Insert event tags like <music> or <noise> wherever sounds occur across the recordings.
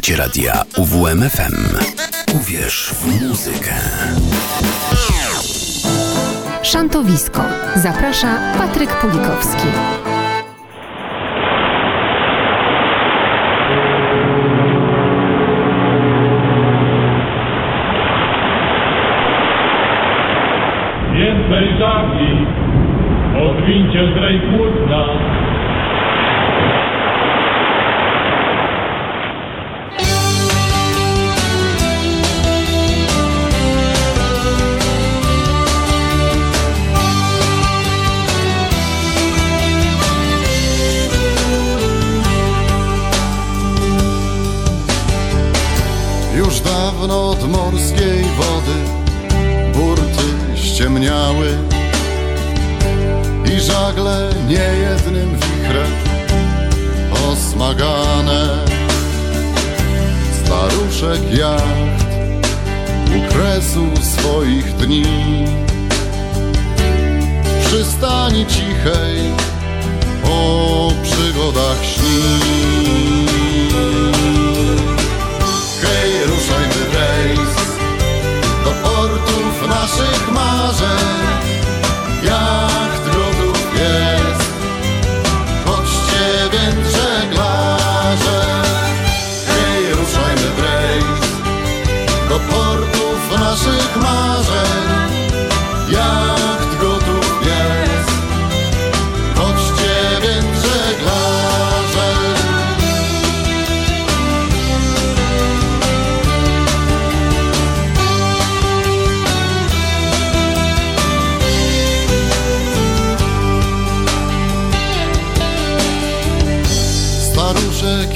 Słuchacie radia UWMFM. Uwierz w muzykę. Szantowisko. Zaprasza Patryk Pulikowski.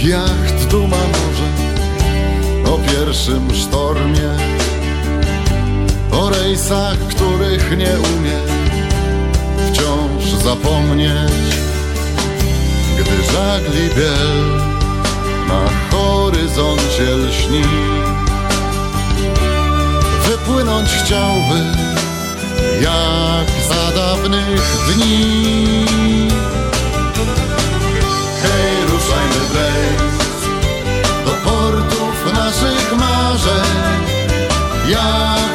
Jacht duma morze. O pierwszym sztormie. O rejsach, których nie umie Wciąż zapomnieć. Gdy żagli biel Na horyzoncie lśni Wypłynąć chciałby Jak za dawnych dni. Hej, naszych marzeń. Jacht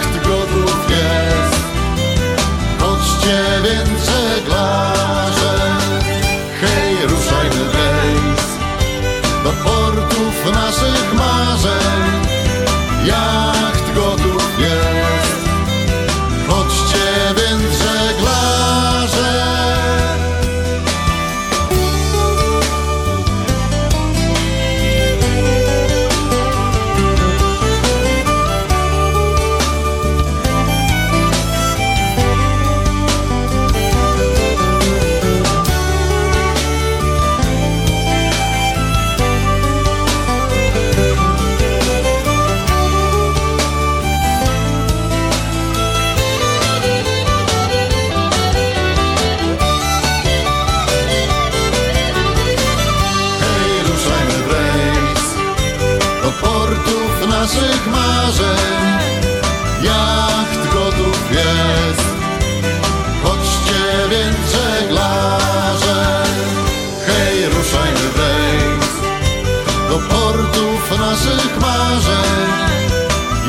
marzeń.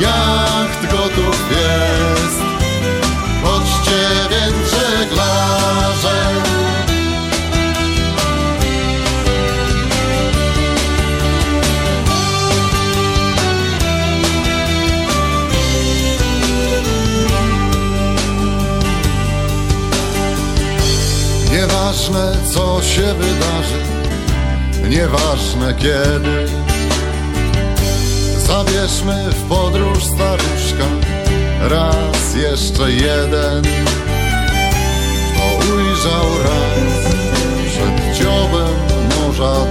Jacht gotów jest, chodźcie więc żeglarze. Nieważne co się wydarzy, nieważne kiedy. Zabierzmy w podróż staruszka, raz jeszcze jeden. Kto ujrzał raz przed dziobem morza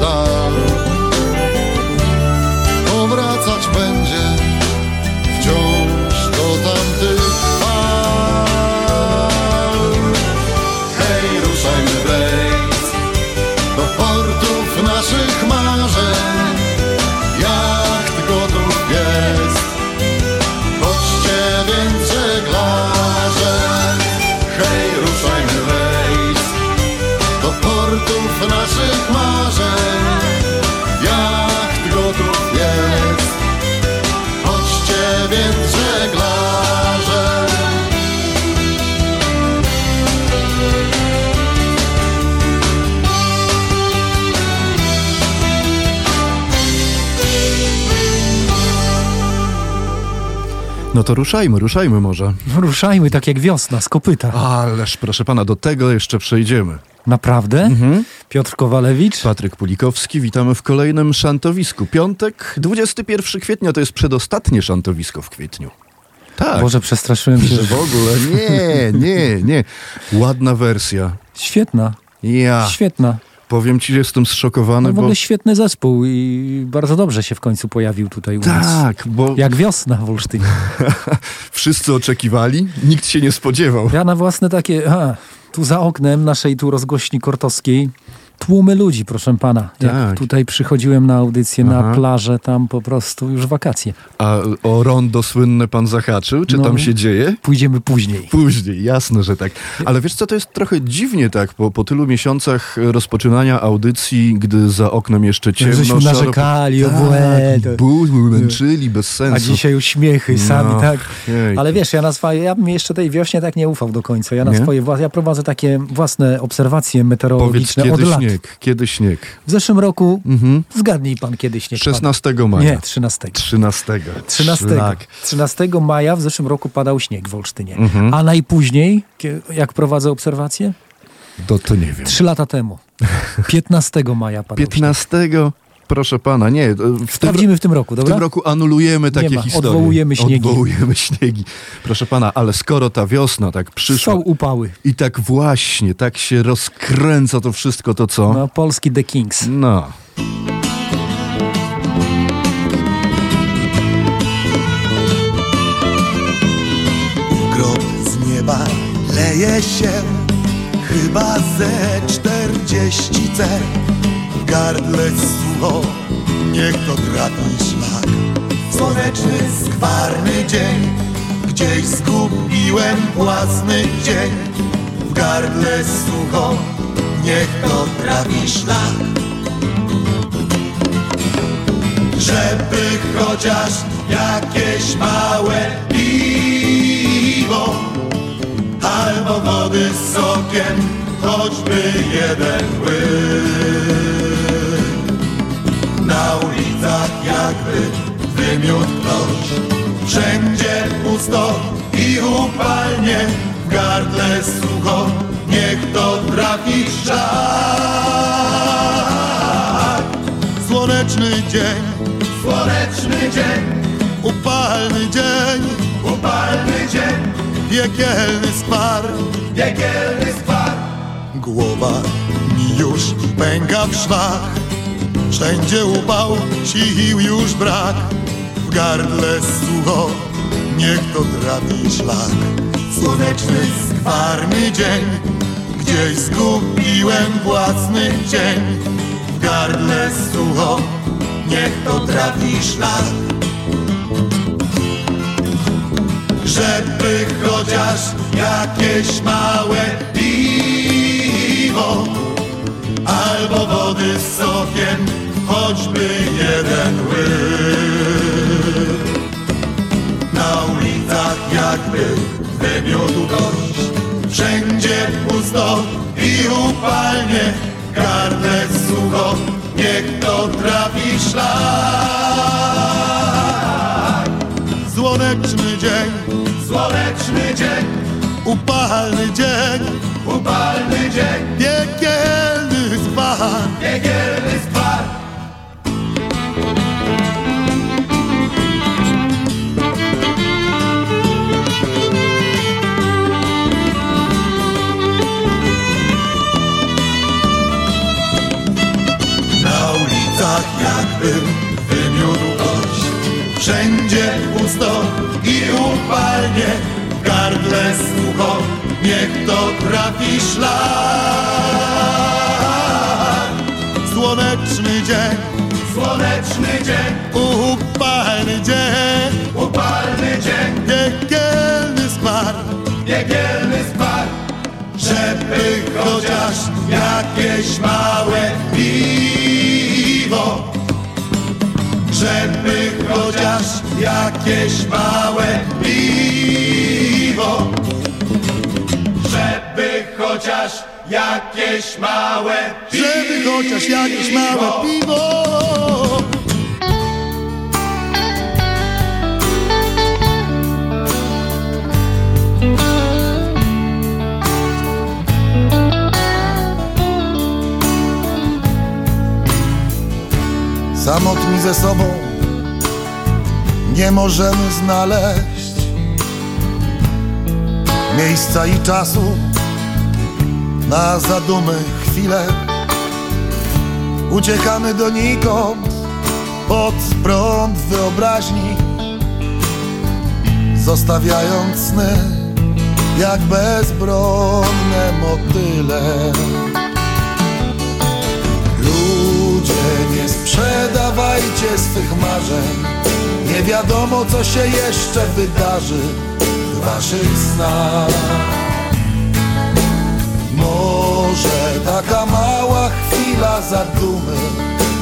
to ruszajmy, ruszajmy może. Ruszajmy tak jak wiosna, z kopyta. Ależ proszę pana, do tego jeszcze przejdziemy. Naprawdę? Mhm. Piotr Kowalewicz? Patryk Pulikowski, witamy w kolejnym szantowisku. Piątek, 21 kwietnia to jest przedostatnie szantowisko w kwietniu. Tak. Boże, przestraszyłem się. że w ogóle nie, nie, nie. Ładna wersja. Świetna, Ja świetna. Powiem ci, że jestem zszokowany, No w bo ogóle świetny zespół i bardzo dobrze się w końcu pojawił tutaj u nas. tak, bo Jak wiosna w Olsztynie. <laughs> wszyscy oczekiwali, nikt się nie spodziewał. Ja na własne takie, a, tu za oknem naszej tu rozgłośni kortowskiej, tłumy ludzi, proszę pana. Jak Tak. tutaj przychodziłem na audycję, Aha. na plażę, tam po prostu już wakacje. A o rondo słynne pan zahaczył? Czy No. tam się dzieje? Pójdziemy później. Później, jasne, że tak. Ale wiesz co, to jest trochę dziwnie tak, po, po tylu miesiącach rozpoczynania audycji, gdy za oknem jeszcze ciemno, Żeśmy szaro- narzekali, tak, błędy. ból, męczyli, bez sensu. A dzisiaj uśmiechy sami, No, tak? jejku. Ale wiesz, ja na swoje, ja bym jeszcze tej wiośnie tak nie ufał do końca. Ja na Nie? swoje, ja prowadzę takie własne obserwacje Powiedz, meteorologiczne od kiedy lat. Śnieg, kiedy śnieg? W zeszłym roku, Mhm. zgadnij pan kiedy śnieg 16 padł. maja. Nie, 13. 13. 13. Szlak. 13 maja w zeszłym roku padał śnieg w Olsztynie. Mhm. A najpóźniej, jak prowadzę obserwacje? To, to nie wiem. Trzy lata temu. <laughs> 15 maja padał 15, proszę pana, nie. W tym, Sprawdzimy w tym roku, w dobra? tym roku anulujemy takie ma, historie. odwołujemy śniegi. Odwołujemy <laughs> śniegi. Proszę pana, ale skoro ta wiosna tak przyszła Są upały. i tak właśnie, tak się rozkręca to wszystko, to co? No, polski The Kings. No. Grób z nieba leje się Chyba ze czterdzieści cer W gardle sucho. Niech to trafi szlak. Słoneczny, skwarny dzień. Gdzieś zgubiłem własny dzień. W gardle sucho. Niech to trafi szlak. Żeby chociaż jakieś małe piwo albo wody z sokiem, choćby jeden łyk. Ulicach jakby wymiótł ktoś, wszędzie pusto i upalnie, w gardle sucho, niech to trafi szlak. Słoneczny dzień, słoneczny dzień, upalny dzień, upalny dzień, piekielny skwar, piekielny skwar. Głowa mi już pęka w szwach, wszędzie upał, sił już brak. W gardle sucho, niech to trafi szlak. Słoneczny, skwarny dzień, gdzieś zgubiłem własny cień w gardle sucho, niech to trafi szlak. Żeby chociaż jakieś małe piwo albo wody z sokiem, choćby jeden łyk. Na ulicach jakby wymiótł gość, wszędzie pusto i upalnie, gardle sucho, niech to trafi szlak. Słoneczny dzień, słoneczny dzień, upalny dzień, upalny dzień, piekielny skwar, piekielny skwar. Jakby wymiótł gość Wszędzie pusto i upalnie gardle sucho, niech to trafi szlak. Słoneczny dzień, słoneczny dzień Upalny dzień, upalny dzień. Piekielny skwar, piekielny skwar. Żeby chociaż jakieś małe piwo, chociaż jakieś małe piwo. Żeby chociaż jakieś małe piwo. Żeby chociaż jakieś małe piwo. Samotni ze sobą nie możemy znaleźć miejsca i czasu na zadumy chwile. Uciekamy donikąd pod prąd wyobraźni, zostawiając sny jak bezbronne motyle. Ludzie, nie sprzedawajcie swych marzeń, nie wiadomo co się jeszcze wydarzy w waszych snach. Może taka mała chwila zadumy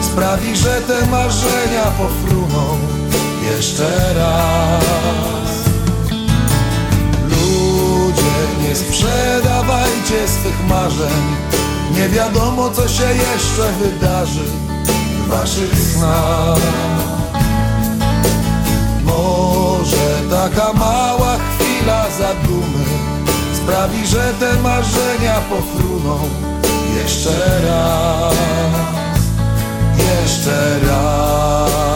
sprawi, że te marzenia pofruną jeszcze raz. Ludzie, nie sprzedawajcie swych marzeń, nie wiadomo co się jeszcze wydarzy w waszych snach. Może taka mała chwila zadumy sprawi, że te marzenia pofruną jeszcze raz, jeszcze raz.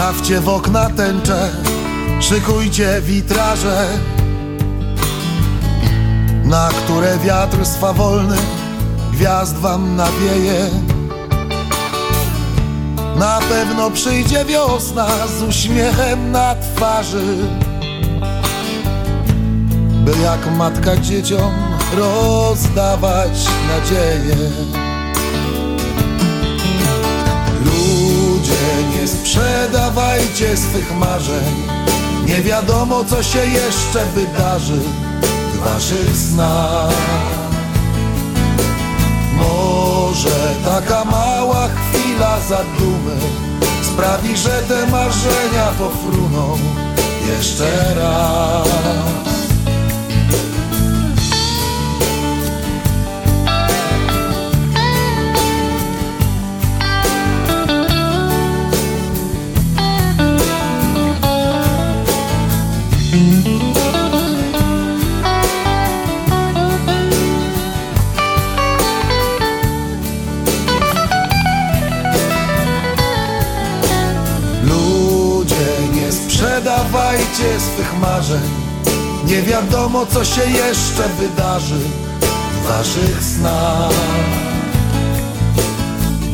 Wstawcie w okna tęcze, szykujcie witraże na które wiatr swawolny gwiazd wam nawieje. Na pewno przyjdzie wiosna z uśmiechem na twarzy, by jak matka dzieciom rozdawać nadzieję. Sprzedawajcie swych marzeń, nie wiadomo co się jeszcze wydarzy waszych snach. Może taka mała chwila zadumy sprawi, że te marzenia pofruną jeszcze raz. Swych marzeń. Nie wiadomo co się jeszcze wydarzy w waszych snach.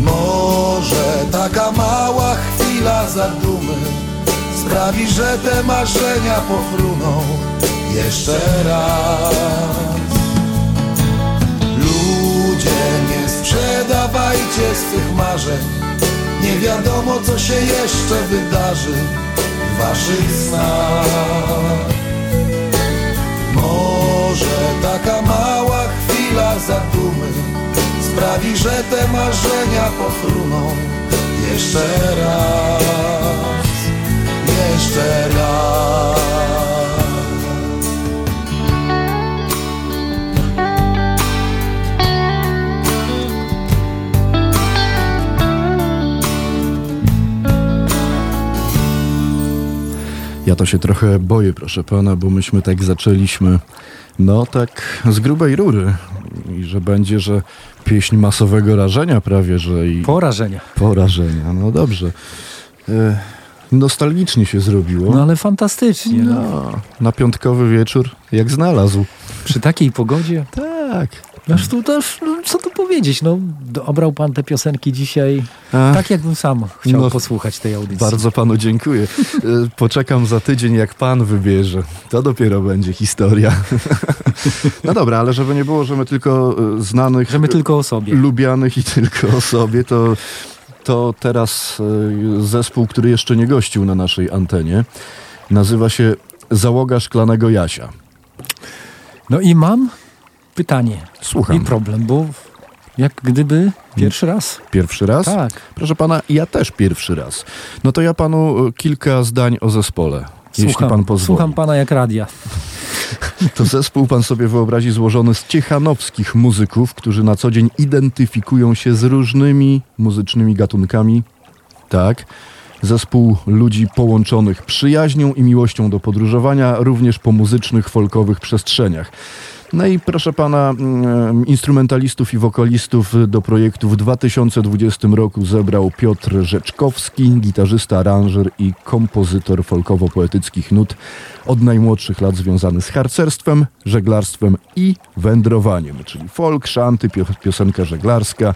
Może taka mała chwila zadumy Sprawi, że te marzenia pofruną jeszcze raz. Ludzie, nie sprzedawajcie swych marzeń. Nie wiadomo co się jeszcze wydarzy waszych snach. Może taka mała chwila zadumy sprawi, że te marzenia pofruną jeszcze raz, jeszcze raz. Ja to się trochę boję, proszę pana, bo myśmy tak zaczęliśmy, no tak z grubej rury. I że będzie, że pieśń masowego rażenia prawie, że i... Porażenia. Porażenia, no dobrze. E, nostalgicznie się zrobiło. No ale fantastycznie. No. No, na piątkowy wieczór, jak znalazł. Przy takiej pogodzie. Tak. Tu też, no, co tu powiedzieć, no, obrał pan te piosenki dzisiaj Ach, tak, jakbym sam chciał no, posłuchać tej audycji. Bardzo panu dziękuję. E, Poczekam za tydzień, jak pan wybierze. To dopiero będzie historia. <laughs> No dobra, ale żeby nie było, że my tylko e, znanych, Że my tylko o sobie. lubianych i tylko o sobie, to, to teraz e, zespół, który jeszcze nie gościł na naszej antenie, nazywa się Załoga Szklanego Jasia. No i mam pytanie Słucham. i problem, bo jak gdyby pierwszy raz. Pierwszy raz? Tak. Proszę pana, ja też pierwszy raz. No to ja panu e, kilka zdań o zespole. jeśli Słucham, pan pozwoli. słucham pana jak radia. To zespół pan sobie wyobrazi złożony z ciechanowskich muzyków, którzy na co dzień identyfikują się z różnymi muzycznymi gatunkami. Tak. Zespół ludzi połączonych przyjaźnią i miłością do podróżowania, również po muzycznych, folkowych przestrzeniach. No i proszę pana, mm, instrumentalistów i wokalistów do projektu w 2020 roku zebrał Piotr Rzeczkowski, gitarzysta, aranżer i kompozytor folkowo-poetyckich nut od najmłodszych lat związany z harcerstwem, żeglarstwem i wędrowaniem, czyli folk, szanty, pio- piosenka żeglarska,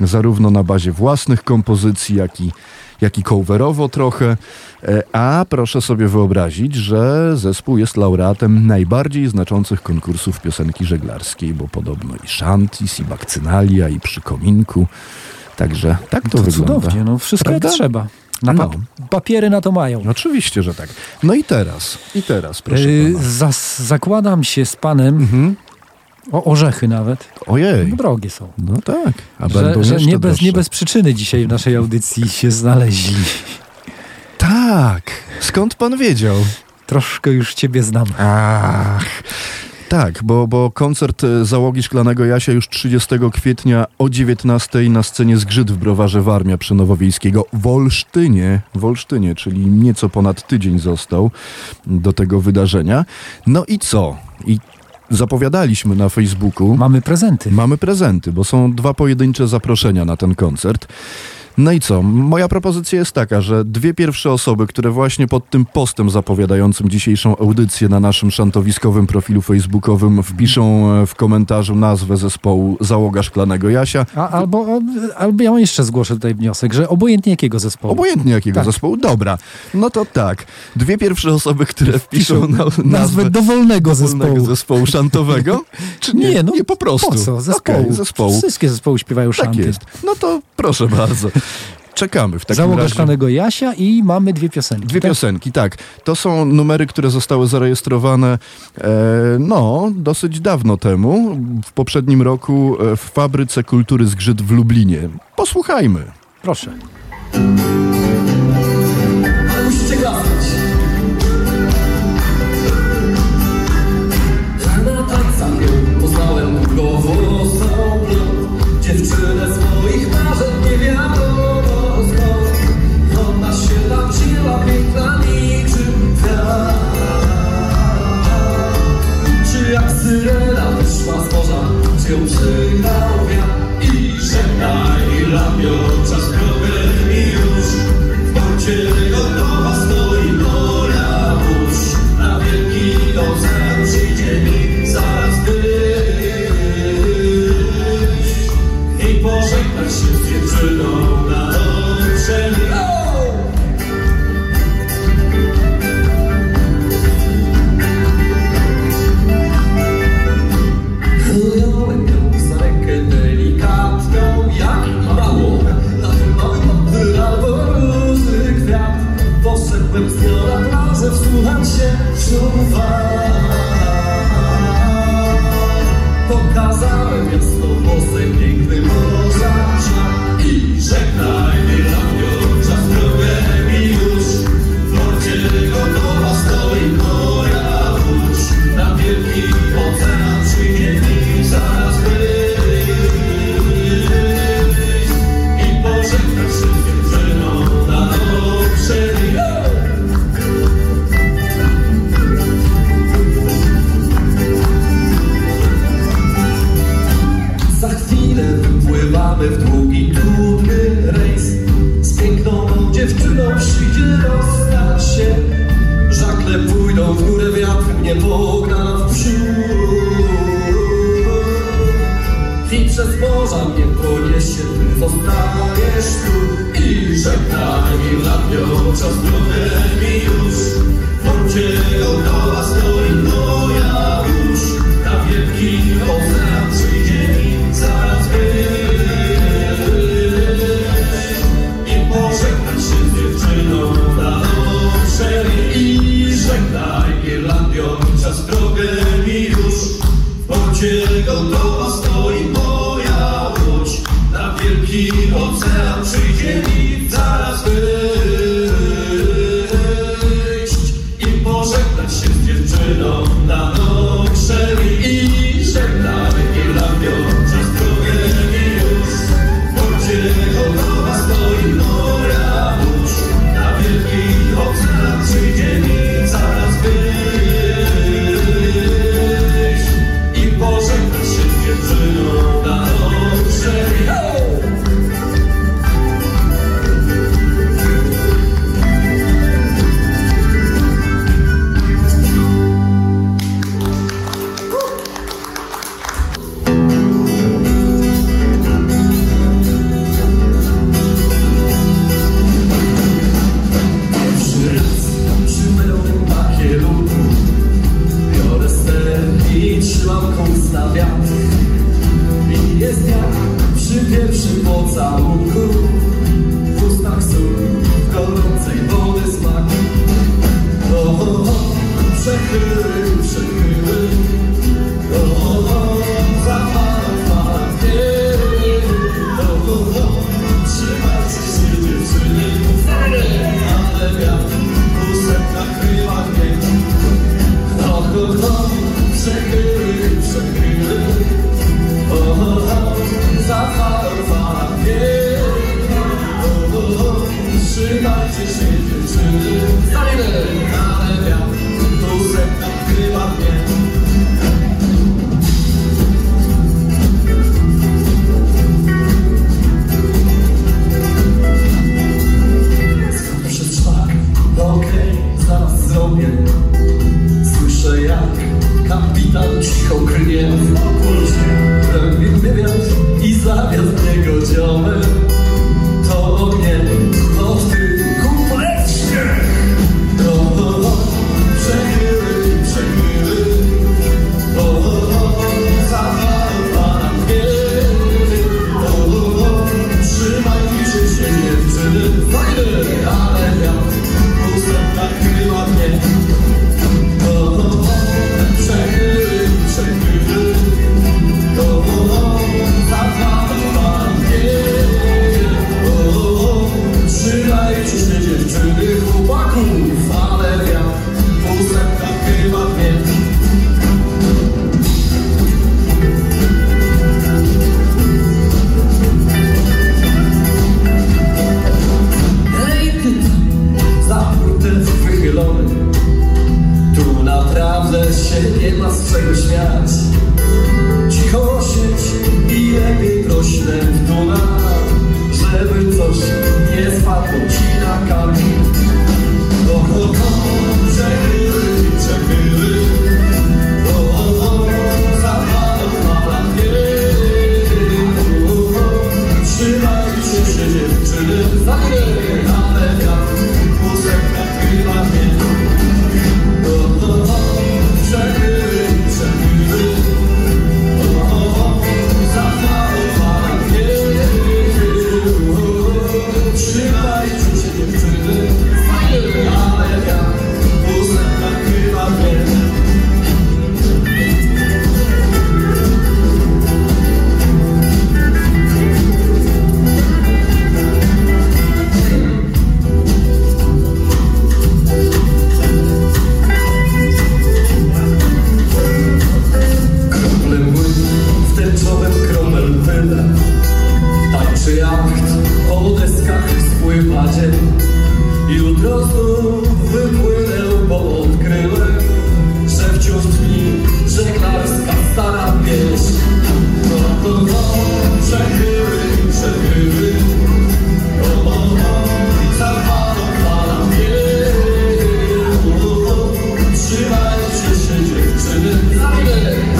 zarówno na bazie własnych kompozycji, jak i jak i coverowo trochę. E, A proszę sobie wyobrazić, że zespół jest laureatem najbardziej znaczących konkursów piosenki żeglarskiej, bo podobno i Shantis, i Bakcynalia, i Przy Kominku. Także tak to, To wygląda. cudownie, no wszystko Prawda? trzeba. Na pa- No. Papiery na to mają. Oczywiście, że tak. No i teraz, i teraz, proszę Yy, zakładam się z panem Mhm. O orzechy nawet. Ojej, Bo drogie są. no tak. A Że, że nie, bez, nie bez przyczyny dzisiaj w naszej audycji się znaleźli. Tak, skąd pan wiedział? Troszkę już ciebie znam. Ach. Tak, bo, bo koncert e, załogi Szklanego Jasia już 30 kwietnia o 19 na scenie Zgrzyt w Browarze Warmia przy Nowowiejskiego w Olsztynie, w Olsztynie, czyli nieco ponad tydzień został do tego wydarzenia. No i co? I zapowiadaliśmy na Facebooku. Mamy prezenty. Mamy prezenty, bo są dwa pojedyncze zaproszenia na ten koncert. No i co? Moja propozycja jest taka, że dwie pierwsze osoby, które właśnie pod tym postem zapowiadającym dzisiejszą audycję na naszym szantowiskowym profilu facebookowym wpiszą e, w komentarzu nazwę zespołu Załoga Szklanego Jasia. A, albo, albo ja jeszcze zgłoszę tutaj wniosek, że obojętnie jakiego zespołu. Obojętnie jakiego Tak. zespołu. Dobra. No to tak. Dwie pierwsze osoby, które wpiszą na, nazwę nazwę dowolnego zespołu. zespołu. szantowego? <laughs> Czy nie? Nie, no, nie po prostu. Po co? Zespołu. Okej, zespołu. Wszystkie zespoły śpiewają Tak szanty. jest. No to proszę bardzo. Czekamy w takim Załoga razie. Szklanego Jasia i mamy dwie piosenki. Dwie tak? piosenki, tak. To są numery, które zostały zarejestrowane e, no, dosyć dawno temu, w poprzednim roku e, w Fabryce Kultury Zgrzyt w Lublinie. Posłuchajmy. Proszę. Poszedłem z nią na plażę, wsłuchać się szum. Pokazałem jasno włosem piękny morza I żegnaj mnie lamio, poniesie, ty zostaniesz tu I żegnaj mi lamio, czas drogę mi już dziewczyny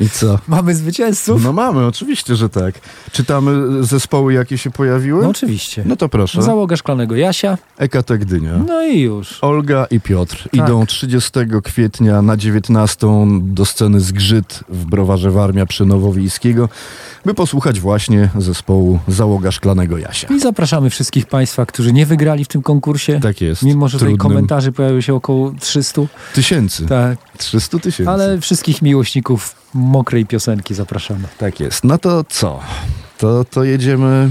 I co? <laughs> Mamy zwycięzców? No mamy, oczywiście, że tak. Czytamy zespoły, jakie się pojawiły? No oczywiście. No to proszę. Załoga Szklanego Jasia. Ekatek Gdynia. No i już. Olga i Piotr Tak. idą 30 kwietnia na 19 do sceny Zgrzyt w Browarze Warmia przy Nowowiejskiego, by posłuchać właśnie zespołu Załoga Szklanego Jasia. I zapraszamy wszystkich Państwa, którzy nie wygrali w tym konkursie. Tak jest. Mimo, że tutaj komentarzy pojawiło się około 300. Tysięcy. Tak. 300 tysięcy. Ale wszystkich miłośników mokrej piosenki zapraszamy. Tak jest. No to co? To, to jedziemy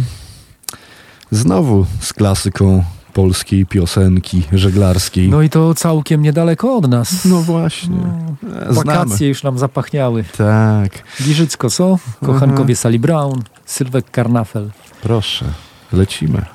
znowu z klasyką polskiej piosenki żeglarskiej. No i to całkiem niedaleko od nas. No właśnie. E, Znamy. Wakacje już nam zapachniały. Tak, Giżycko, co? Kochankowie Sally Brown, Sylwek Karnafel. proszę. Lecimy.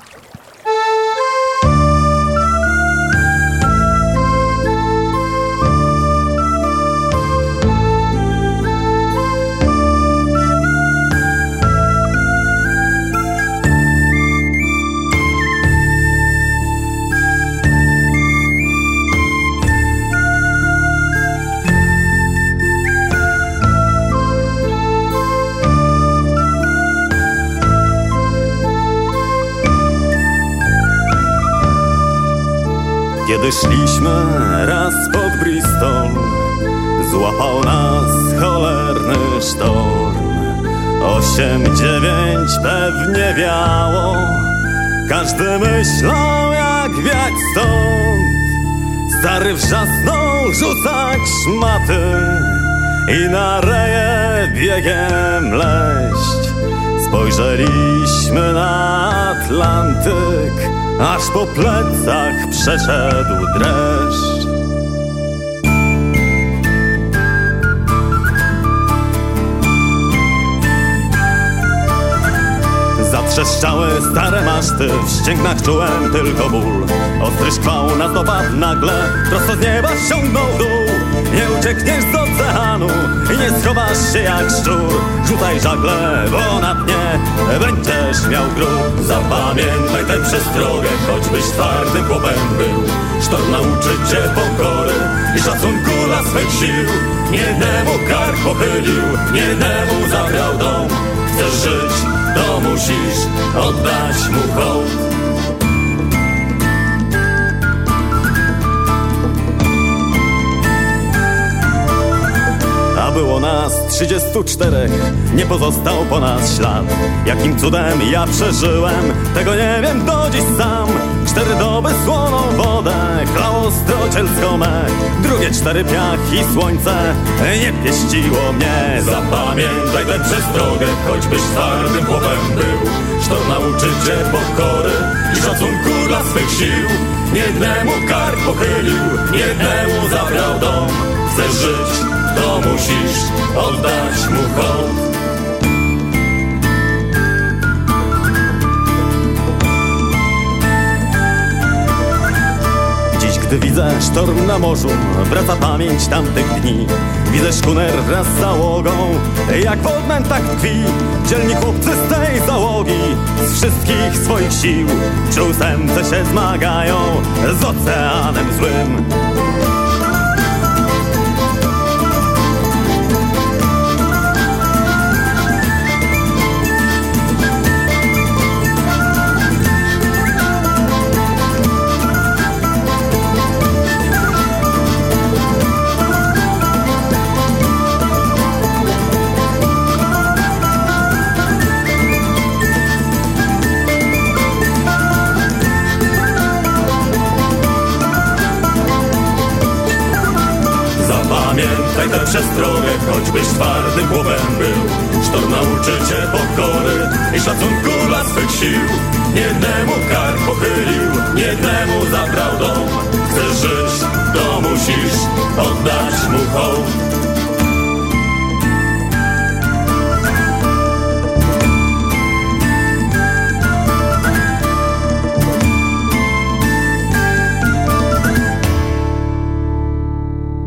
Kiedy szliśmy raz pod Bristol. Złapał nas cholerny sztorm. Osiem, dziewięć pewnie wiało. Każdy myślał jak wiać stąd. Stary wrzasnął rzucać szmaty I na reje biegiem leść. Spojrzeliśmy na Atlantyk Aż po plecach przeszedł dreszcz. Zatrzeszczały stare maszty, w ścięgnach czułem tylko ból. Ostry szkwał nas dopadł nagle, prosto z nieba ściągnął dół Nie uciekniesz z oceanu i nie schowasz się jak szczur. Rzucaj żagle, bo na dnie będziesz miał grób Zapamiętaj tę przestrogę, choćbyś twardym chłopem był. Sztorm nauczy cię pokory i szacunku dla swych sił. Niednemu kark pochylił, niednemu zabrał dom. Chcesz żyć, to musisz oddać mu hołd. Było nas 34, nie pozostał po nas ślad. Jakim cudem ja przeżyłem, tego nie wiem do dziś sam. Cztery doby słoną wodę, chlało strocielską. Drugie cztery piach i słońce nie pieściło mnie. Zapamiętaj tę przestrogę, choćbyś twardym chłopem był. Sztorm nauczy cię pokory i szacunku dla swych sił. Niednemu kark pochylił, niednemu zabrał dom. Chcesz żyć, to musisz oddać mu hołd. Dziś, gdy widzę sztorm na morzu, wraca pamięć tamtych dni. Widzę szkuner wraz z załogą, jak w odmętach tkwi. Dzielni chłopcy z tej załogi, z wszystkich swoich sił, przy ósemce się zmagają z oceanem złym. Zapamiętaj tę przestrogę, choćbyś twardym chłopem był. Sztorm nauczy cię pokory i szacunku dla swych sił. Niednemu kark pochylił, niednemu zabrał dom. Chcesz żyć, to musisz oddać mu hołd.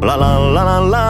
La la la la la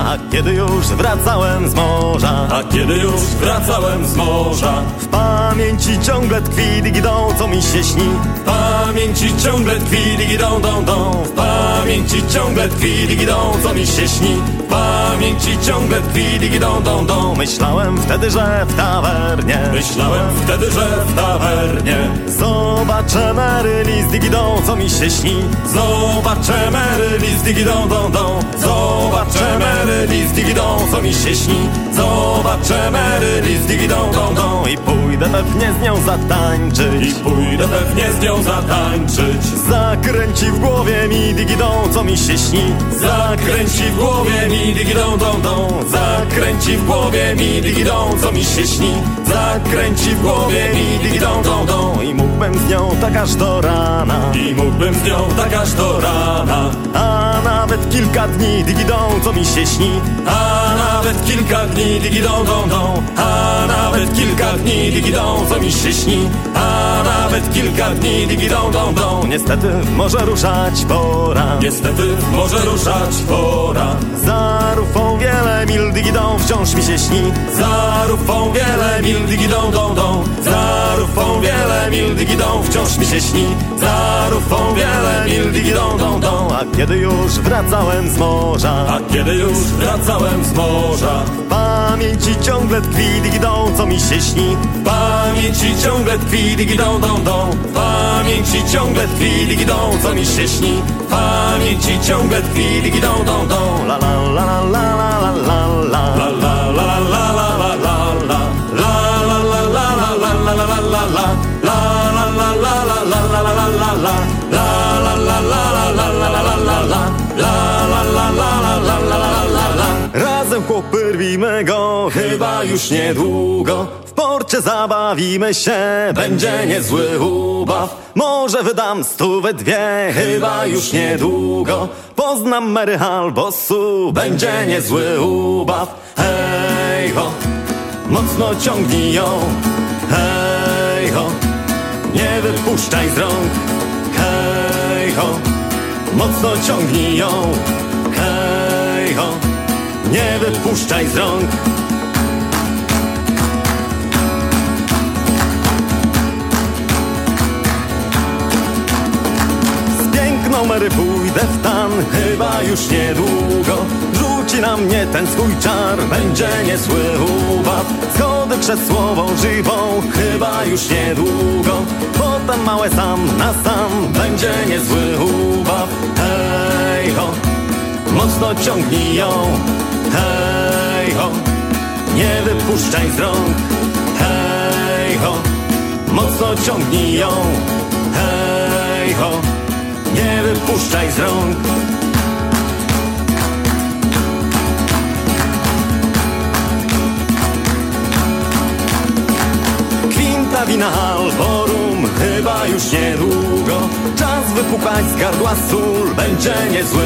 A kiedy już wracałem z morza A kiedy już wracałem z morza W pamięci ciągle tkwi digidon, co mi się śni. W pamięci ciągle tkwi digidon, don, don. W pamięci ciągle tkwi digidon, co mi się śni. W pamięci ciągle tkwi digidon, don, don. Myślałem wtedy, że w tawernie. Myślałem wtedy, że w tawernie. Zobaczę Maryli z co mi się śni. Zobaczę Maryli z digidon, don, don. Zobaczę Maryli z digidą, co mi się śni Zobaczę Maryli z digidą, dą, dą I pójdę pewnie z nią zatańczyć. I pójdę pewnie z nią zatańczyć. Zakręci w głowie mi digidą, co mi się śni. Zakręci w głowie mi digidą, dą, dą Zakręci w głowie mi digidą, co mi się śni. Zakręci w głowie mi digidą, dą, dą I mógłbym z nią tak aż do rana. I mógłbym z nią tak aż do rana. A nawet kilka dni digidą, co mi się śni. A nawet kilka dni digidą, dą, dą A nawet kilka dni digidą, co mi się śni A nawet kilka dni digidą, dą, dą Niestety może ruszać pora. Niestety może ruszać pora. Za rufą wiele mil digidą wciąż mi się śni. Za rufą wiele mil digidą, dą, dą Za rufą wiele mil digidą, wciąż mi się śni. Za rufą wiele mil, digidą, dą, dą A kiedy już wracałem z morza A kiedy już wracałem z morza W pamięci ciągle tkwi, digidą, co mi się śni. W pamięci ciągle tkwi, digidą, dą, dą W pamięci ciągle tkwi, digidą, co mi się śni. W pamięci ciągle tkwi, digidą, dą, dą la la la la la La la. La go, chyba już niedługo. W porcie zabawimy się, będzie niezły ubaw. Może wydam stówę dwie, chyba już niedługo. Poznam Mary albo Su, będzie niezły ubaw. Hej ho, mocno ciągnij ją. Hej ho, nie wypuszczaj z rąk. Hej ho, mocno ciągnij ją. Hej ho, nie wypuszczaj z rąk. Z piękną Mary pójdę w tan Chyba już niedługo. Rzuci na mnie ten swój czar Będzie niezły ubaw Schody krzesłową żywą Chyba już niedługo. Potem małe sam na sam Będzie niezły ubaw Hej ho Mocno ciągnij ją Hej ho Nie wypuszczaj z rąk. Hej ho Mocno ciągnij ją. Hej ho Nie wypuszczaj z rąk. Kwinta wina alborum Chyba już niedługo. Czas wypukać z gardła sól Będzie niezły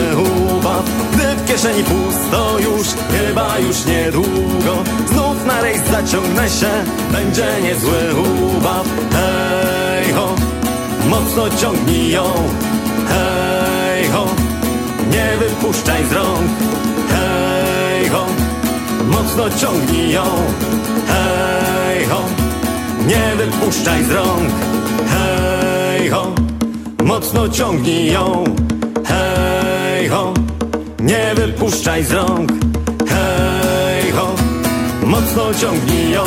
ubaw. Gdy kieszeni pusto już Chyba już niedługo. Znów na rejs zaciągnę się Będzie niezły ubaw Hej ho Mocno ciągnij ją. Hej ho Nie wypuszczaj z rąk. Hej ho Mocno ciągnij ją. Hej ho Nie wypuszczaj z rąk. Hej ho Mocno ciągnij ją. Hej ho Nie wypuszczaj z rąk. Hej ho Mocno ciągnij ją.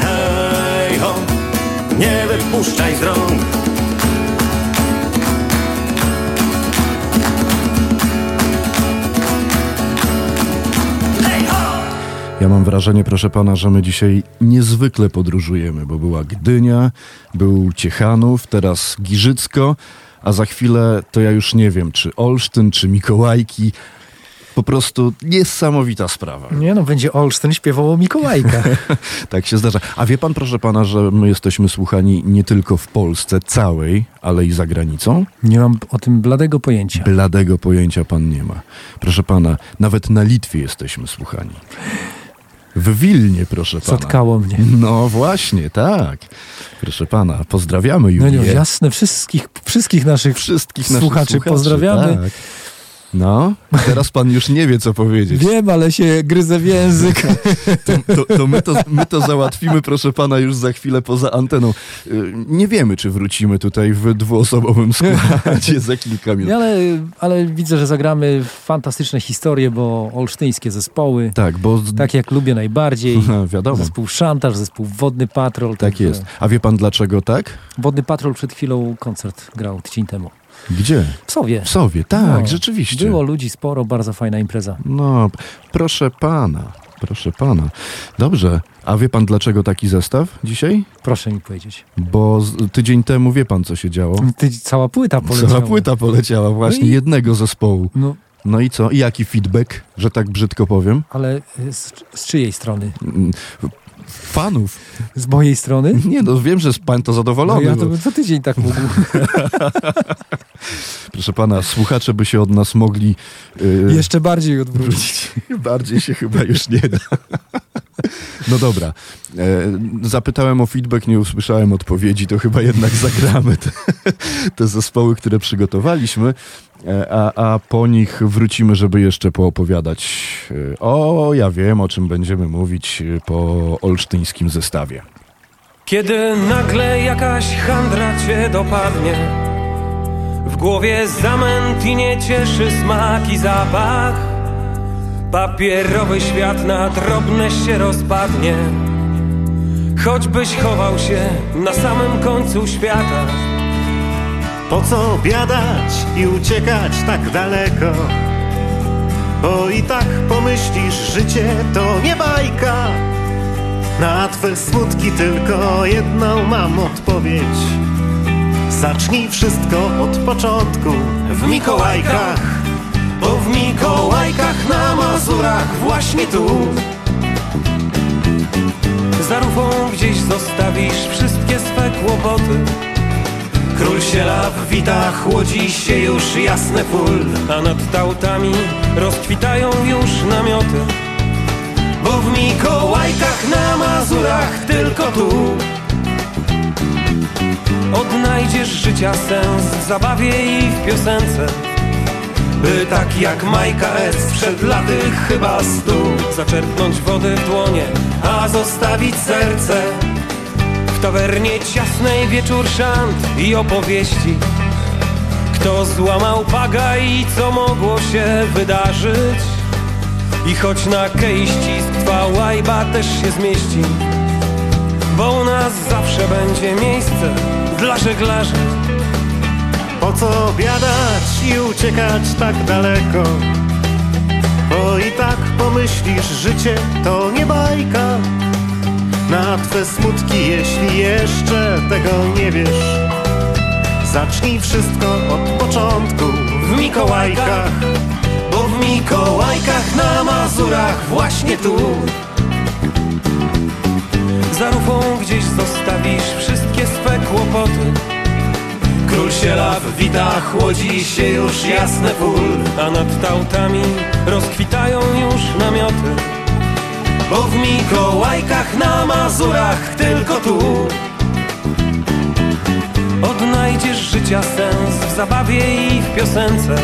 Hej ho Nie wypuszczaj z rąk. Ja mam wrażenie, proszę pana, że my dzisiaj niezwykle podróżujemy, bo była Gdynia, był Ciechanów, teraz Giżycko, a za chwilę to ja już nie wiem, czy Olsztyn, czy Mikołajki. Po prostu niesamowita sprawa. Nie no, będzie Olsztyn śpiewał o Mikołajkach. <laughs> tak się zdarza. A wie pan, proszę pana, że my jesteśmy słuchani nie tylko w Polsce całej, ale i za granicą? Nie mam o tym bladego pojęcia. Bladego pojęcia pan nie ma. Proszę pana, nawet na Litwie jesteśmy słuchani. W Wilnie, proszę pana. Zatkało mnie. No właśnie, tak. Proszę pana, pozdrawiamy No Julię. nie, jasne, wszystkich, wszystkich naszych Wszystkich naszych słuchaczy, pozdrawiamy. Tak. No, teraz pan już nie wie, co powiedzieć. Wiem, ale się gryzę w język. <laughs> To, to, to, my to my to załatwimy, proszę pana, już za chwilę poza anteną. Y, Nie wiemy, czy wrócimy tutaj w dwuosobowym składzie za kilka minut. Ale, ale widzę, że zagramy fantastyczne historie, bo olsztyńskie zespoły, Tak, bo tak jak lubię najbardziej. Aha, <laughs> wiadomo. Zespół Szantaż, zespół Wodny Patrol. Tak także jest. A wie pan dlaczego tak? Wodny Patrol przed chwilą koncert grał tydzień temu. Gdzie? W Sowie. W Sowie, tak, No, rzeczywiście. Było ludzi sporo, bardzo fajna impreza. No, proszę pana, proszę pana. Dobrze, a wie pan dlaczego taki zestaw dzisiaj? Proszę mi powiedzieć. Bo z, tydzień temu wie pan, co się działo? Ty, cała płyta poleciała. Cała płyta poleciała właśnie No i- jednego zespołu. No, No i co? I jaki feedback, że tak brzydko powiem? ale z, z czyjej strony? Fanów. Z mojej strony? Nie no, wiem, że jest pan to No zadowolony. ja to bym co tydzień tak mógł. <laughs> proszę pana, słuchacze by się od nas mogli yy, Jeszcze bardziej odwrócić. <laughs> Bardziej się chyba już nie da. <laughs> No dobra. E, zapytałem o feedback, nie usłyszałem odpowiedzi, to chyba jednak zagramy te, te zespoły, które przygotowaliśmy, a, a po nich wrócimy, żeby jeszcze poopowiadać. e, O, ja wiem, o czym będziemy mówić e, po olsztyńskim zestawie. Kiedy nagle jakaś handra cię dopadnie W głowie zamęt i nie cieszy smak i zapach Papierowy świat na drobne się rozpadnie Choćbyś chował się na samym końcu świata Po co biadać i uciekać tak daleko? Bo i tak pomyślisz, życie to nie bajka. Na twe smutki tylko jedną mam odpowiedź. Zacznij wszystko od początku. W Mikołajkach Bo w Mikołajkach na Mazurach właśnie tu. Za rufą gdzieś zostawisz wszystkie swe kłopoty Król siela w witach, łodzi się już jasne pól. A nad tautami rozkwitają już namioty. Bo w Mikołajkach na Mazurach tylko tu Odnajdziesz życia sens w zabawie i w piosence. By tak jak Majka S. przed laty chyba stu. Zaczerpnąć wody w dłonie, a zostawić serce tawernie ciasnej wieczór szant i opowieści. Kto złamał paga i co mogło się wydarzyć? I choć na kej ścisk twa łajba też się zmieści Bo u nas zawsze będzie miejsce dla żeglarzy. Po co biadać i uciekać tak daleko? Bo i tak pomyślisz, życie to nie bajka Na twe smutki, jeśli jeszcze tego nie wiesz Zacznij wszystko od początku w Mikołajkach. Bo w Mikołajkach na Mazurach właśnie tu. Za rufą gdzieś zostawisz wszystkie swe kłopoty. Król siela w witach, łodzi się już jasne pól. A nad tautami rozkwitają już namioty Bo w Mikołajkach na Mazurach tylko tu. Odnajdziesz życia sens w zabawie i w piosence.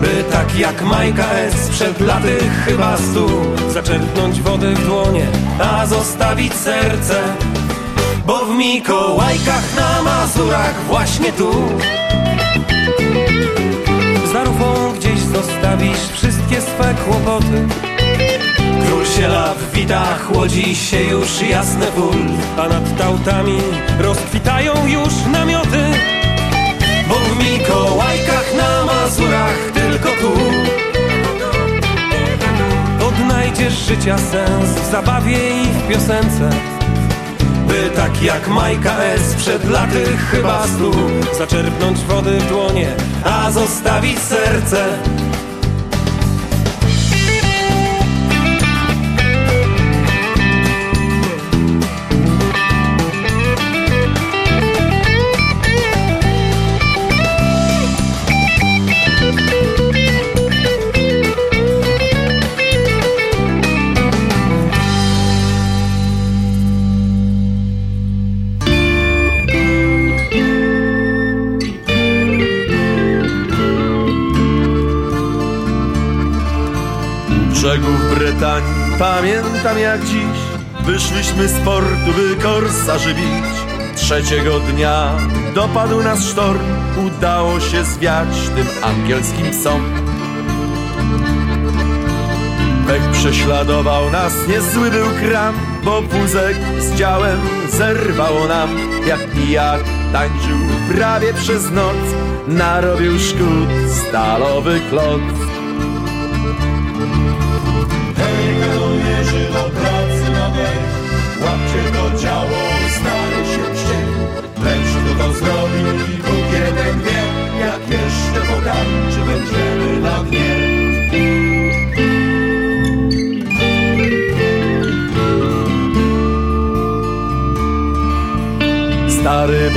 By tak jak Majka S. przed laty chyba stu Zaczerpnąć wody w dłonie, a zostawić serce. Bo w Mikołajkach na Mazurach właśnie tu. Za rufą gdzieś zostawisz wszystkie swe kłopoty Król siela w witach, łodzi się już jasne pól A nad tautami rozkwitają już namioty. Bo w Mikołajkach na Mazurach tylko tu. Odnajdziesz życia sens w zabawie i w piosence. By tak jak Majka S. przed laty chyba stu Zaczerpnąć wody w dłonie, a zostawić serce Brytanii Pamiętam jak dziś Wyszliśmy z portu, by korsarzy bić Trzeciego dnia dopadł nas sztorm Udało się zwiać tym angielskim psom. Pech prześladował nas, niezły był kram Bo wózek z działem zerwało nam. Jak pijak tańczył prawie przez noc Narobił szkód stalowy kloc Stary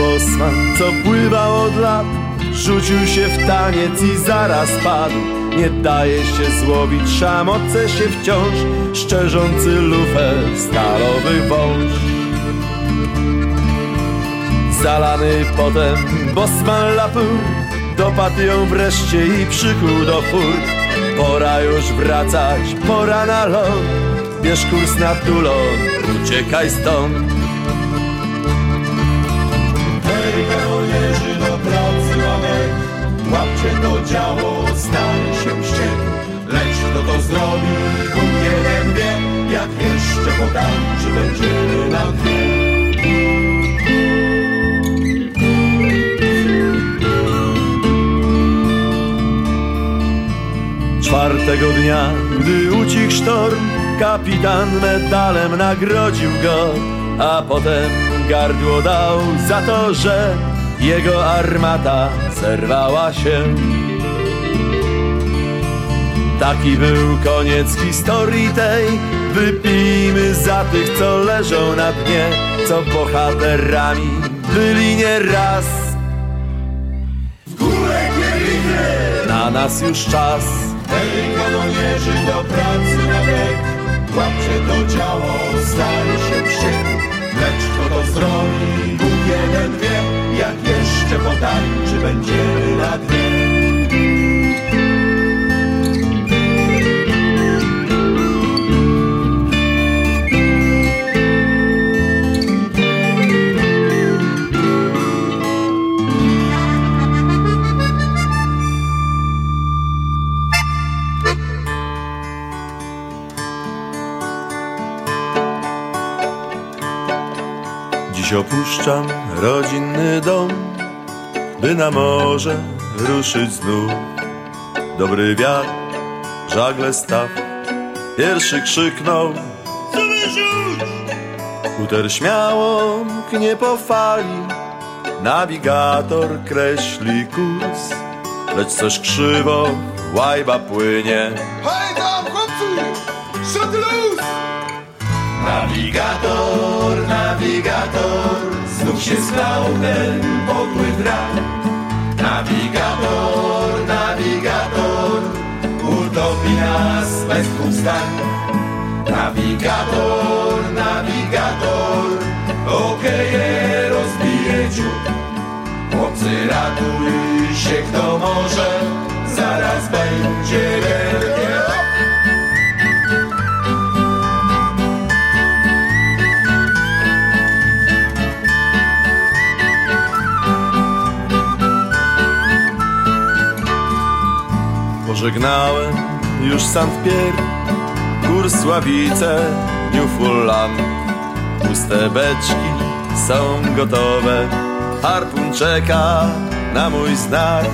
co pływał od lat. Rzucił się w taniec i zaraz padł. Nie daje się złowić, szamoce się wciąż. Szczerzący lufę, stalowy wąż. Zalany potem bosman lapur Dopadł ją wreszcie i przykuł do fur Pora już wracać, pora na ląd Bierz kurs na Toulon, uciekaj stąd jeszcze będziemy na dnie. Czwartego dnia, gdy ucichł sztorm, kapitan medalem nagrodził go, a potem gardło dał za to, że jego armata zerwała się. Taki był koniec historii tej, wypijmy za tych, co leżą na dnie, co bohaterami byli nieraz. W górę kierliwy! Na nas już czas. Hej, kanonierzy do pracy na wiek, łapcie to działo, stanie się wściek. Lecz kto to zrobi, Bóg jeden wie, jak jeszcze potańczy będziemy na dnie. Dziś opuszczam rodzinny dom, by na morze ruszyć znów. Dobry wiatr, żagle staw, pierwszy krzyknął wyrzuć? Kuter śmiało mknie po fali, nawigator kreśli kurs, lecz coś krzywo, łajba płynie. Hej tam, chłopcy! Shut luz! Nawigator, się stał ten podły drak. Nawigator, nawigator, utopi nas bez pustak. Nawigator, nawigator, okeje rozbije dziób. Chłopcy ratuj się kto może, zaraz będzie wielkie Pożegnałem już St. Pierre, Kursławice, Newfoundland. Puste beczki są gotowe, harpun czeka na mój znak.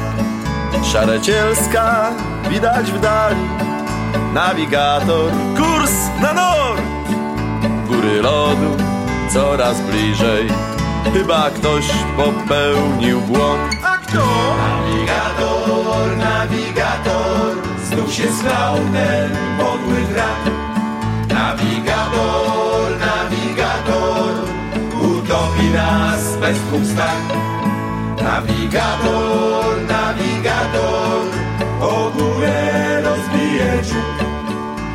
Szarecielska widać w dali, nawigator, kurs na nord. Góry lodu coraz bliżej, chyba ktoś popełnił błąd. A kto? Nawigator, nawigator, znów się schlał ten podły drak. Nawigator, nawigator, utopi nas bez pustak. Nawigator, nawigator, o górę rozbije.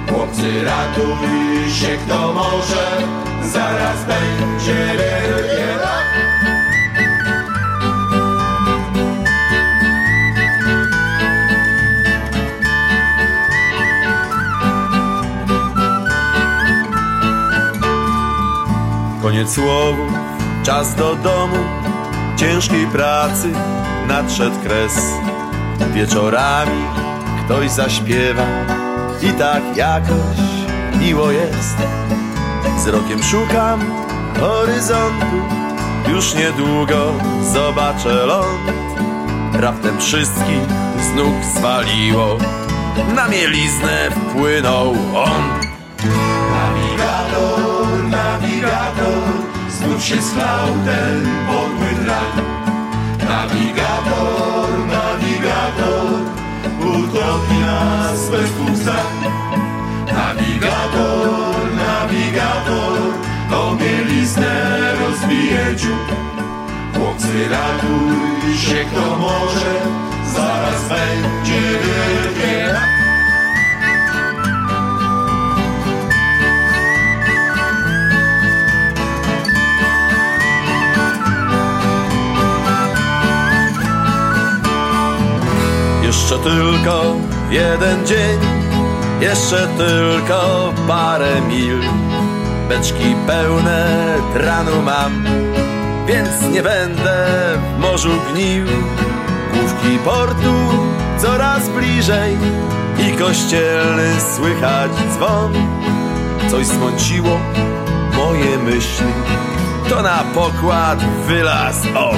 Chłopcy ratuj się kto może, zaraz będzie wielkie Koniec słowów, czas do domu, ciężkiej pracy nadszedł kres. Wieczorami ktoś zaśpiewa i tak jakoś miło jest. Wzrokiem szukam horyzontu, już niedługo zobaczę ląd. Raptem wszystkich z nóg zwaliło, na mieliznę wpłynął on. Nawigator, nawigator, znów się schlał ten podły drak. Nawigator, nawigator, utopi nas bez pustak. Nawigator, nawigator, o mieliznę rozbije dziób. Chłopcy ratuj się kto może, zaraz będzie wielkie Jeszcze tylko jeden dzień, jeszcze tylko parę mil. Beczki pełne tranu mam, więc nie będę w morzu gnił. Główki portu coraz bliżej i kościelny słychać dzwon. Coś zmąciło moje myśli, to na pokład wylazł on.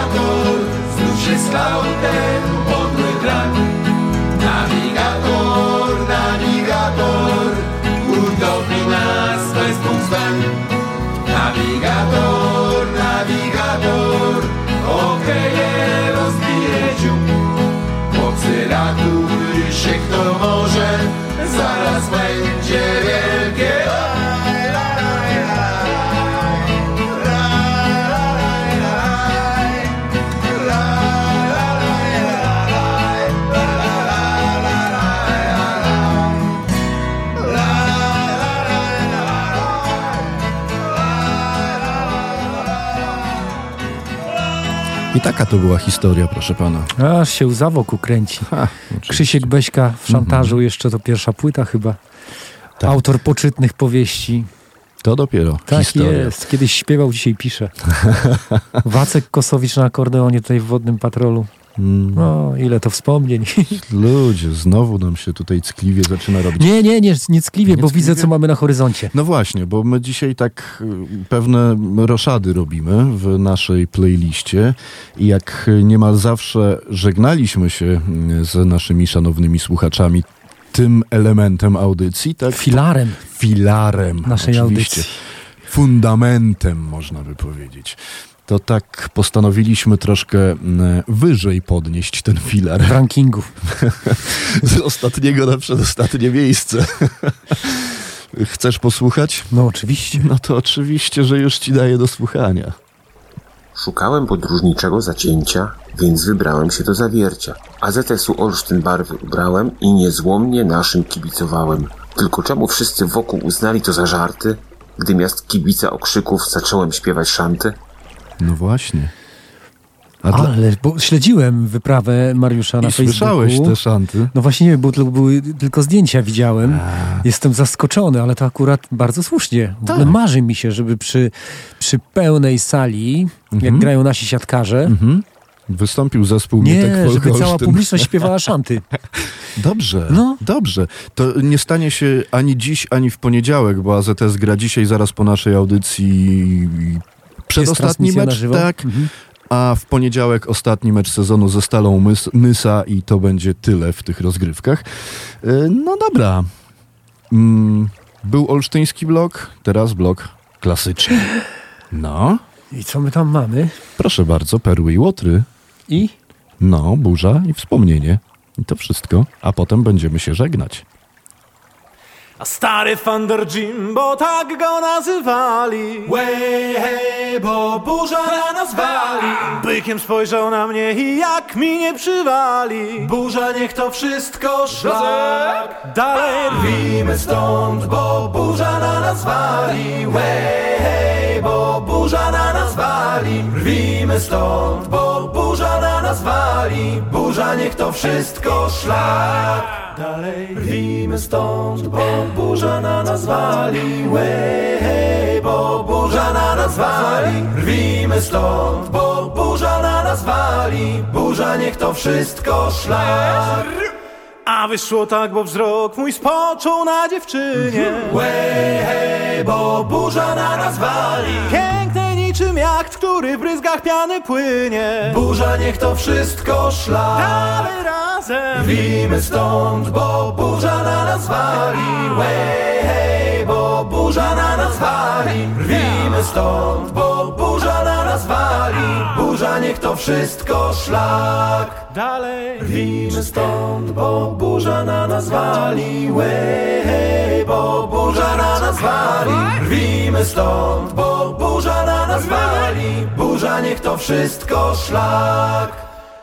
Nawigator, znów się stał ten podły krak. Nawigator, nawigator, utopi nas, punkt zdań. Nawigator, nawigator, okreje rozbije dziób. Chłopcy ratuj się kto może, zaraz będzie wielkie taka to była historia, proszę pana. Aż się łza wokół kręci. Ha, Krzysiek Beśka w szantażu, jeszcze to pierwsza płyta chyba. Tak. Autor poczytnych powieści. To dopiero Tak historia. jest. Kiedyś śpiewał, dzisiaj pisze. Wacek Kosowicz na akordeonie tutaj w Wodnym Patrolu. Mm, No, ile to wspomnień. <laughs> ludzie, znowu nam się tutaj ckliwie zaczyna robić. Nie, nie, nie, nie ckliwie, Nie bo widzę, ckliwie? co mamy na horyzoncie. No właśnie, bo my dzisiaj tak y, pewne roszady robimy w naszej playliście i jak niemal zawsze żegnaliśmy się y, z naszymi szanownymi słuchaczami tym elementem audycji, tak? Filarem Filarem naszej oczywiście. audycji. Fundamentem, można by powiedzieć. To tak postanowiliśmy troszkę mm, wyżej podnieść ten filar. W rankingu. <laughs> Z ostatniego na przedostatnie miejsce. <laughs> Chcesz posłuchać? No oczywiście. No to oczywiście, że już ci daję do słuchania. Szukałem podróżniczego zacięcia, więc wybrałem się do zawiercia. AZS-u Olsztyn barwy ubrałem i niezłomnie naszym kibicowałem. Tylko czemu wszyscy wokół uznali to za żarty, gdy miast kibica okrzyków zacząłem śpiewać szanty? No właśnie. A dla... Ale, bo śledziłem wyprawę Mariusza na I Facebooku. słyszałeś te szanty? No właśnie nie, bo tylko, były tylko zdjęcia widziałem. Jestem zaskoczony, ale to akurat bardzo słusznie. W ogóle marzy mi się, żeby przy, przy pełnej sali, jak Mhm. grają nasi siatkarze, Mhm. Wystąpił zespół nie, Mietek żeby cała publiczność śpiewała <laughs> szanty. Dobrze, No. dobrze. To nie stanie się ani dziś, ani w poniedziałek, bo AZS gra dzisiaj zaraz po naszej audycji przedostatni mecz, tak? Mhm. A w poniedziałek ostatni mecz sezonu ze Stalą Mys Nysa i to będzie tyle w tych rozgrywkach. E, No dobra. Mm, Był olsztyński blok, teraz blok klasyczny. No, I co my tam mamy? proszę bardzo, perły i łotry. I? No, burza i wspomnienie. I to wszystko. A potem będziemy się żegnać. A stary Thunder Jim, bo tak go nazywali. Way, hej, bo burza na nas wali. Bykiem spojrzał na mnie i jak mi nie przywali. Burza niech to wszystko szlak. Dalej Rwijmy stąd, bo burza na nas wali. Way, hej, bo burza na nas wali. Rwijmy stąd, bo burza na nas wali Burza niech to wszystko szlak. Dalej Rwijmy stąd, bo burza na nas wali hej, bo burza na nas wali Rwijmy stąd, bo burza na nas wali Burza niech to wszystko szlak. A wyszło tak, bo wzrok mój spoczął na dziewczynie. Way, hej, bo burza na nas wali niczym jacht, który w bryzgach piany płynie. Burza niech to wszystko szlak. Dalej razem. Rwijmy stąd, bo burza na nas wali. Way, hej, bo burza na nas wali. Rwijmy stąd, bo burza na nas wali. Burza niech to wszystko szlak. Dalej. Rwijmy stąd, bo burza na nas wali. Way, hej, bo burza na nas wali. Rwijmy stąd, bo burza Burza niech to wszystko szlak.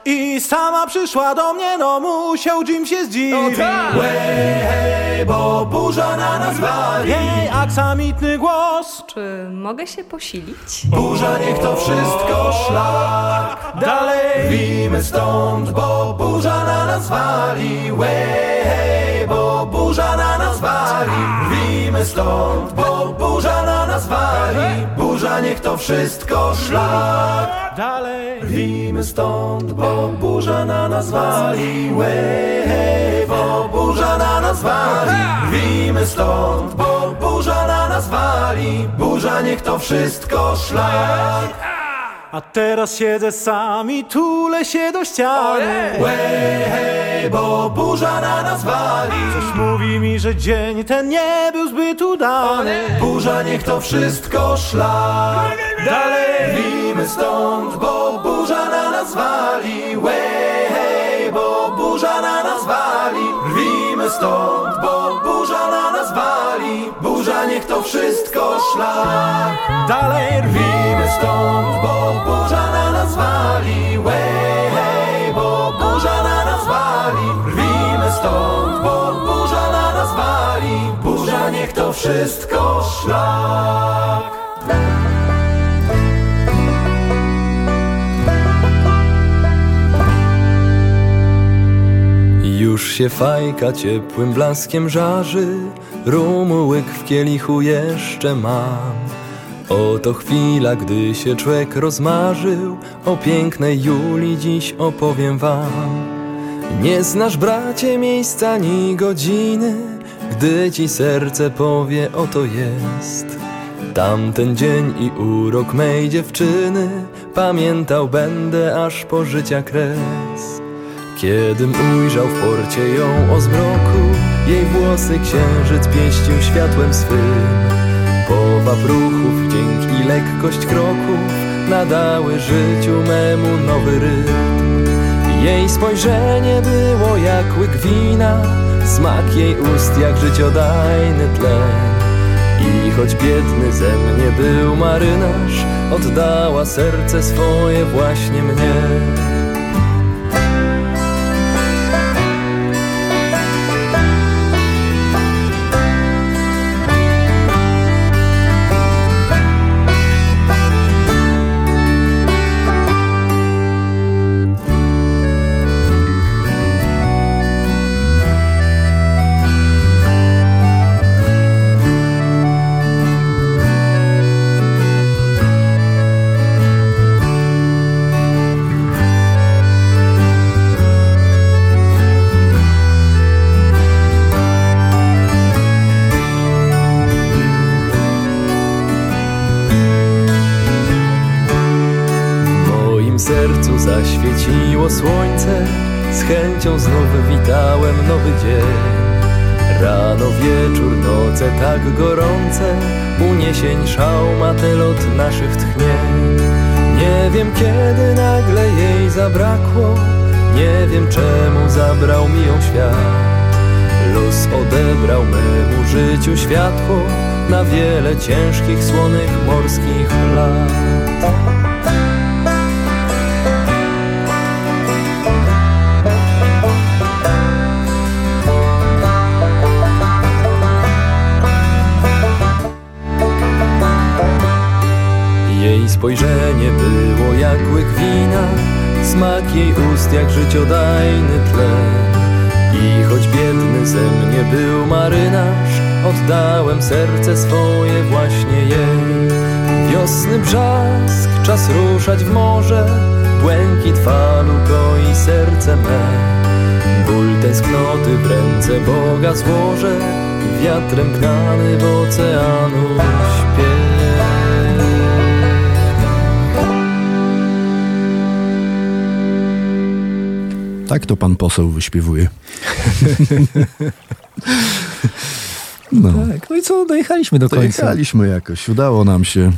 I sama przyszła do mnie, no musiał Jim się zdziwić. Way, hej, bo burza na nas wali. Jej aksamitny głos. Czy mogę się posilić? Burza niech to wszystko szlak. Dalej. Rwijmy stąd, bo burza na nas wali. Way, hej, bo burza na nas wali. Rwijmy stąd, bo burza na nas wali Burza niech to wszystko szlak. Dalej. Rwijmy stąd, bo burza na nas wali Łej, bo burza na nas wali Rwijmy stąd, bo burza na nas wali Burza niech to wszystko szlak A teraz siedzę sam i tulę się do ściany. Łej, hej, bo burza na nas wali. Coś mówi mi, że dzień ten nie był zbyt udany. Burza niech to wszystko szlak Dalej rwijmy stąd, bo burza na nas wali. Łej, hej, bo burza na nas wali. Rwijmy stąd, bo burza na nas wali Burza niech to wszystko szlak. Dalej rwijmy stąd, bo burza na nas wali. Łej, hej, bo burza na nas wali. Rwijmy stąd, bo burza na nas wali. Burza niech to wszystko szlak. Już się fajka ciepłym blaskiem żarzy, rumu łyk w kielichu jeszcze mam. Oto chwila, gdy się człowiek rozmarzył, o pięknej Julii dziś opowiem wam. Nie znasz, bracie, miejsca ani godziny, gdy ci serce powie, oto jest. Tamten dzień i urok mej dziewczyny, pamiętał będę aż po życia kres. Kiedym ujrzał w porcie ją o zmroku Jej włosy księżyc pieścił światłem swym. Powab ruchów, dzięk i lekkość kroków Nadały życiu memu nowy rytm. Jej spojrzenie było jak łyk wina Smak jej ust jak życiodajny tlen. I choć biedny ze mnie był marynarz Oddała serce swoje właśnie mnie Chęcią znów witałem nowy dzień. Rano, wieczór, noce tak gorące Uniesień szał ma telot naszych tchnień. Nie wiem kiedy nagle jej zabrakło Nie wiem czemu zabrał mi ją świat. Los odebrał memu życiu światło Na wiele ciężkich, słonych morskich lat spojrzenie było jak łyk wina Smak jej ust jak życiodajny tlen I choć biedny ze mnie był marynarz Oddałem serce swoje właśnie jej. Wiosny brzask, czas ruszać w morze Błękit falu goi serce me. Ból tęsknoty w ręce Boga złożę Wiatrem gnany w oceanu Tak to pan poseł wyśpiewuje. <laughs> No. Tak, no i co, dojechaliśmy do końca. Dojechaliśmy jakoś, udało nam się.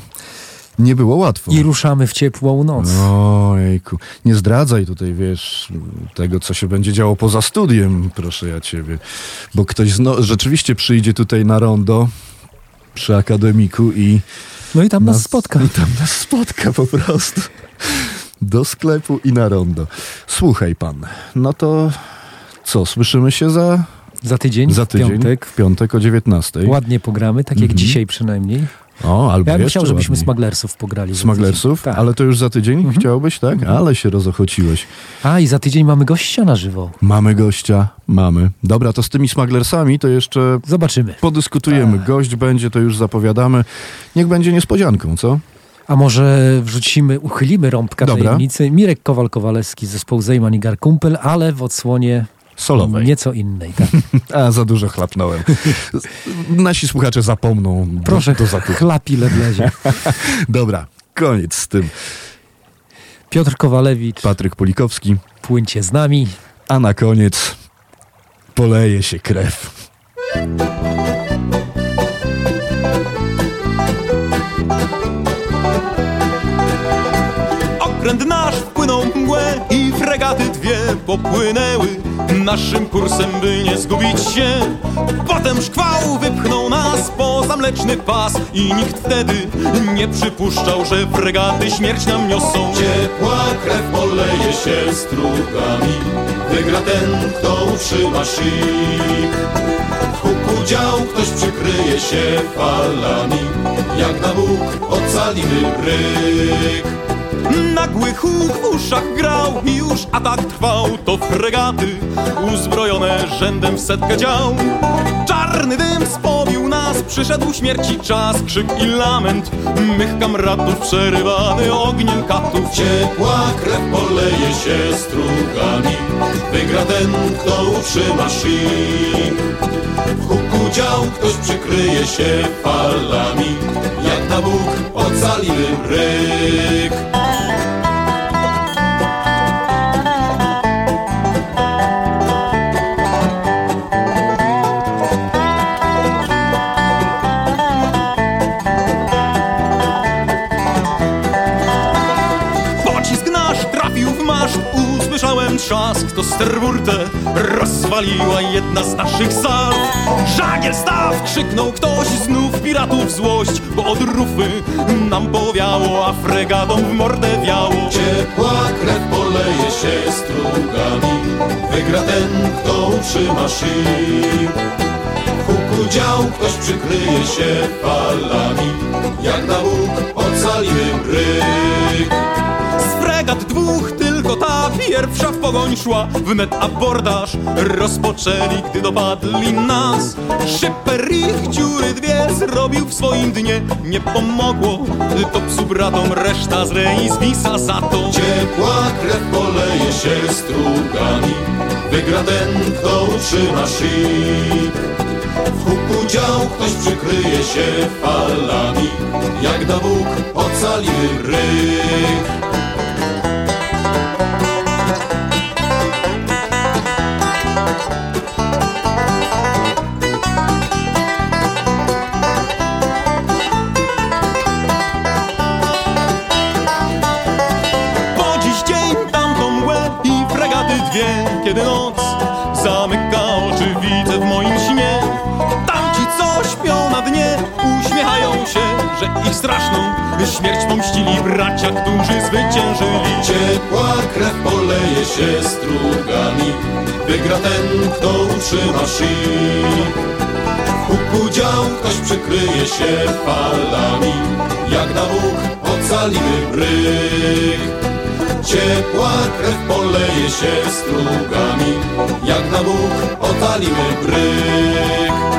Nie było łatwo. I ruszamy w ciepłą noc. Ojejku, nie zdradzaj tutaj, wiesz, tego, co się będzie działo poza studiem, proszę ja ciebie. Bo ktoś zno- rzeczywiście przyjdzie tutaj na rondo przy akademiku i... No i tam nas spotka. <laughs> I tam nas spotka po prostu. Do sklepu i na rondo. Słuchaj pan, no to co, słyszymy się za... Za tydzień, Za w tydzień, piątek. w piątek o 19. Ładnie pogramy, tak jak Mhm. dzisiaj przynajmniej. O, albo Ja bym chciał, żebyśmy ładniej. Smaglersów pograli. Smaglersów? Tak. Ale to już za tydzień chciałbyś, tak? Ale się rozochociłeś. A, i za tydzień mamy gościa na żywo. Mamy gościa, mamy. Dobra, to z tymi Smaglersami to jeszcze Zobaczymy. podyskutujemy. Gość będzie, to już zapowiadamy. Niech będzie niespodzianką, co? A może wrzucimy, uchylimy rąbka Dobra. tajemnicy. Mirek Kowal-Kowalewski, zespoł Zejman i Garkumpel, ale w odsłonie Solowej. nieco innej. Tak. <laughs> A, za dużo chlapnąłem. <laughs> Nasi słuchacze zapomną. do- Proszę, do zakupu. chlapi leblezie. <laughs> Dobra, koniec z tym. Piotr Kowalewicz, Patryk Polikowski, płyńcie z nami. a na koniec poleje się krew. Mgłę i fregaty dwie popłynęły naszym kursem, by nie zgubić się. Potem szkwał wypchnął nas poza mleczny pas i nikt wtedy nie przypuszczał, że fregaty śmierć nam niosą. Ciepła krew poleje się strugami Wygra ten, kto utrzyma szyk W huku dział ktoś przykryje się falami Jak na Bóg ocalimy bryk Nagły huk w uszach grał i już atak trwał. To fregaty uzbrojone rzędem w setkę dział. Czarny dym spowił nas, przyszedł śmierci czas. Krzyk i lament mych kamratów przerywany ogniem katów. Ciepła krew poleje się strugami Wygra ten, kto utrzyma szyk W huku dział ktoś przykryje się falami Jak na Bóg ocalimy bryk trzask To sterburtę rozwaliła jedna z naszych sal. Żagiel staw! krzyknął ktoś, znów piratów złość Bo od rufy nam powiało, a fregatom w mordę wiało. Ciepła krew poleje się strugami Wygra ten, kto utrzyma szyk W huku dział ktoś przykryje się falami Jak na Bóg ocalimy bryk Z fregat dwóch ta pierwsza w pogoń szła Wnet abordaż rozpoczęli, gdy dopadli nas. Szyper ich dziury dwie zrobił w swoim dnie. Nie pomogło, to psu bratom reszta z rej zwisa za to. Ciepła krew poleje się strugami Wygra ten, kto utrzyma szyk W huku dział ktoś przykryje się falami Jak na Bóg ocalimy bryk się Że ich straszną śmierć pomścili bracia, którzy zwyciężyli. Ciepła krew poleje się strugami Wygra ten, kto utrzyma szyk W huku dział ktoś przykryje się falami Jak na Bóg ocalimy bryk Ciepła krew poleje się strugami Jak na Bóg ocalimy bryk